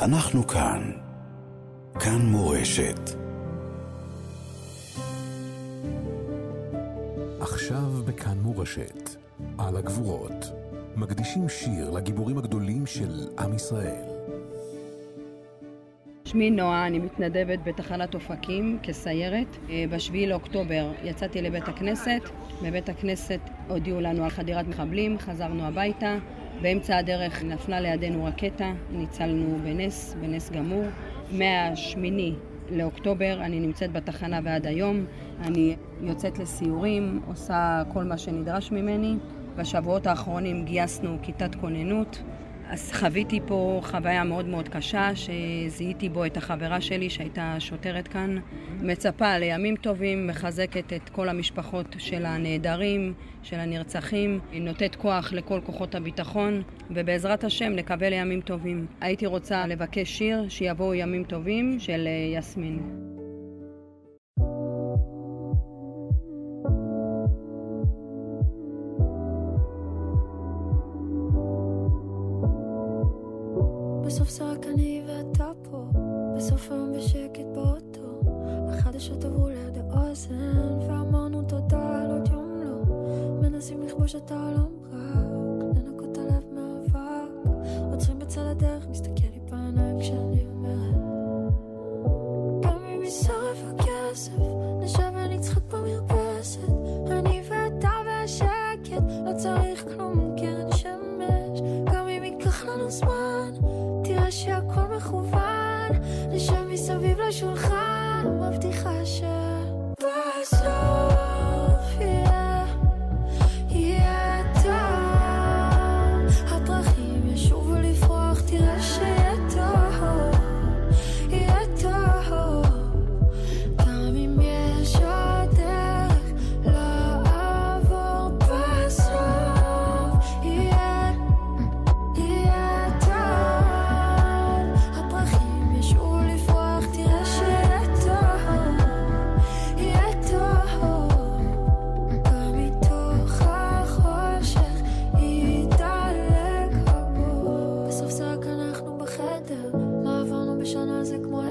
אנחנו כאן. כאן מורשת. עכשיו בכאן מורשת, על הגבורות, מקדישים שיר לגיבורים הגדולים של עם ישראל. שמי נועה, אני מתנדבת בתחנת אופקים כסיירת. אה, בשביעי לאוקטובר יצאתי לבית הכנסת, בבית הכנסת הודיעו לנו על חדירת מחבלים, חזרנו הביתה, באמצע הדרך נפלה לידינו רקטה, ניצלנו בנס, בנס גמור. מהשמיני לאוקטובר אני נמצאת בתחנה ועד היום. אני יוצאת לסיורים, עושה כל מה שנדרש ממני. בשבועות האחרונים גייסנו כיתת כוננות. אז חוויתי פה חוויה מאוד מאוד קשה, שזיהיתי בו את החברה שלי שהייתה שוטרת כאן. מצפה לימים טובים, מחזקת את כל המשפחות של הנעדרים, של הנרצחים, נותנת כוח לכל כוחות הביטחון, ובעזרת השם נקווה לימים טובים. הייתי רוצה לבקש שיר שיבואו ימים טובים של יסמין. בשקט באוטו. החדשות עברו ליד האוזן, ואמרנו תודה על עוד יום לא. מנסים לכבוש את העולם רק, לנקות הלב מאבק. עוצרים בצד הדרך, מסתכל לי בעיניים כשאני אומרת. גם אם יישרף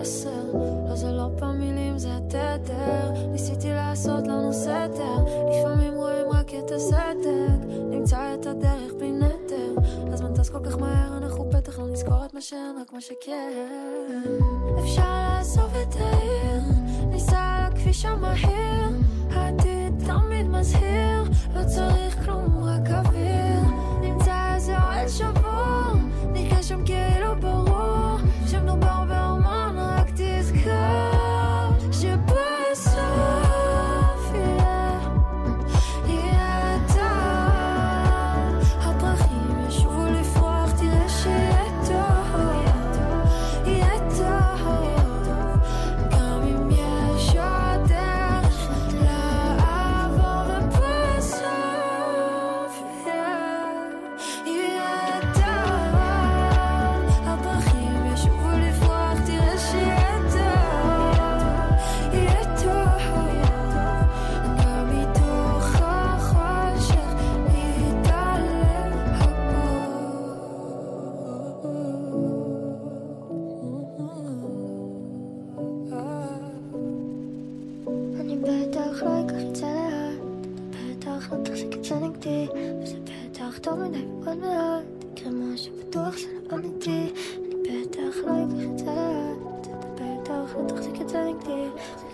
עשר. לא זה לא פעם מילים, זה התדר. ניסיתי לעשות לנו סדר, לפעמים רואים רק את הסדק. נמצא את הדרך בלי נדר. הזמן טס כל כך מהר, אנחנו בטח לא נזכור את מה שאין, רק מה שכן. אפשר לעזוב את העיר, אתה בטח לא תחזיק את זה נגדי, וזה בטח טוב מדי מאוד מאוד, יקרה משהו בטוח זה לא אמיתי, אני בטח לא אקח את זה לאט, אתה בטח לא תחזיק את זה נגדי,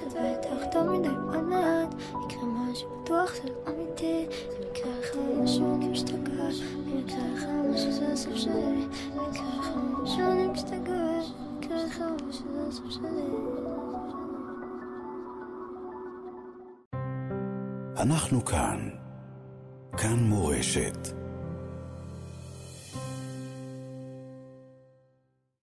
זה בטח טוב מדי מאוד מאוד, יקרה משהו בטוח זה לא אמיתי, זה יקרה לך משהו אני משתגעת, אם יקרה לך משהו זה הסוף שלי, אם יקרה לך משהו אני משתגעת, יקרה לך משהו זה הסוף שלי. אנחנו כאן. כאן מורשת.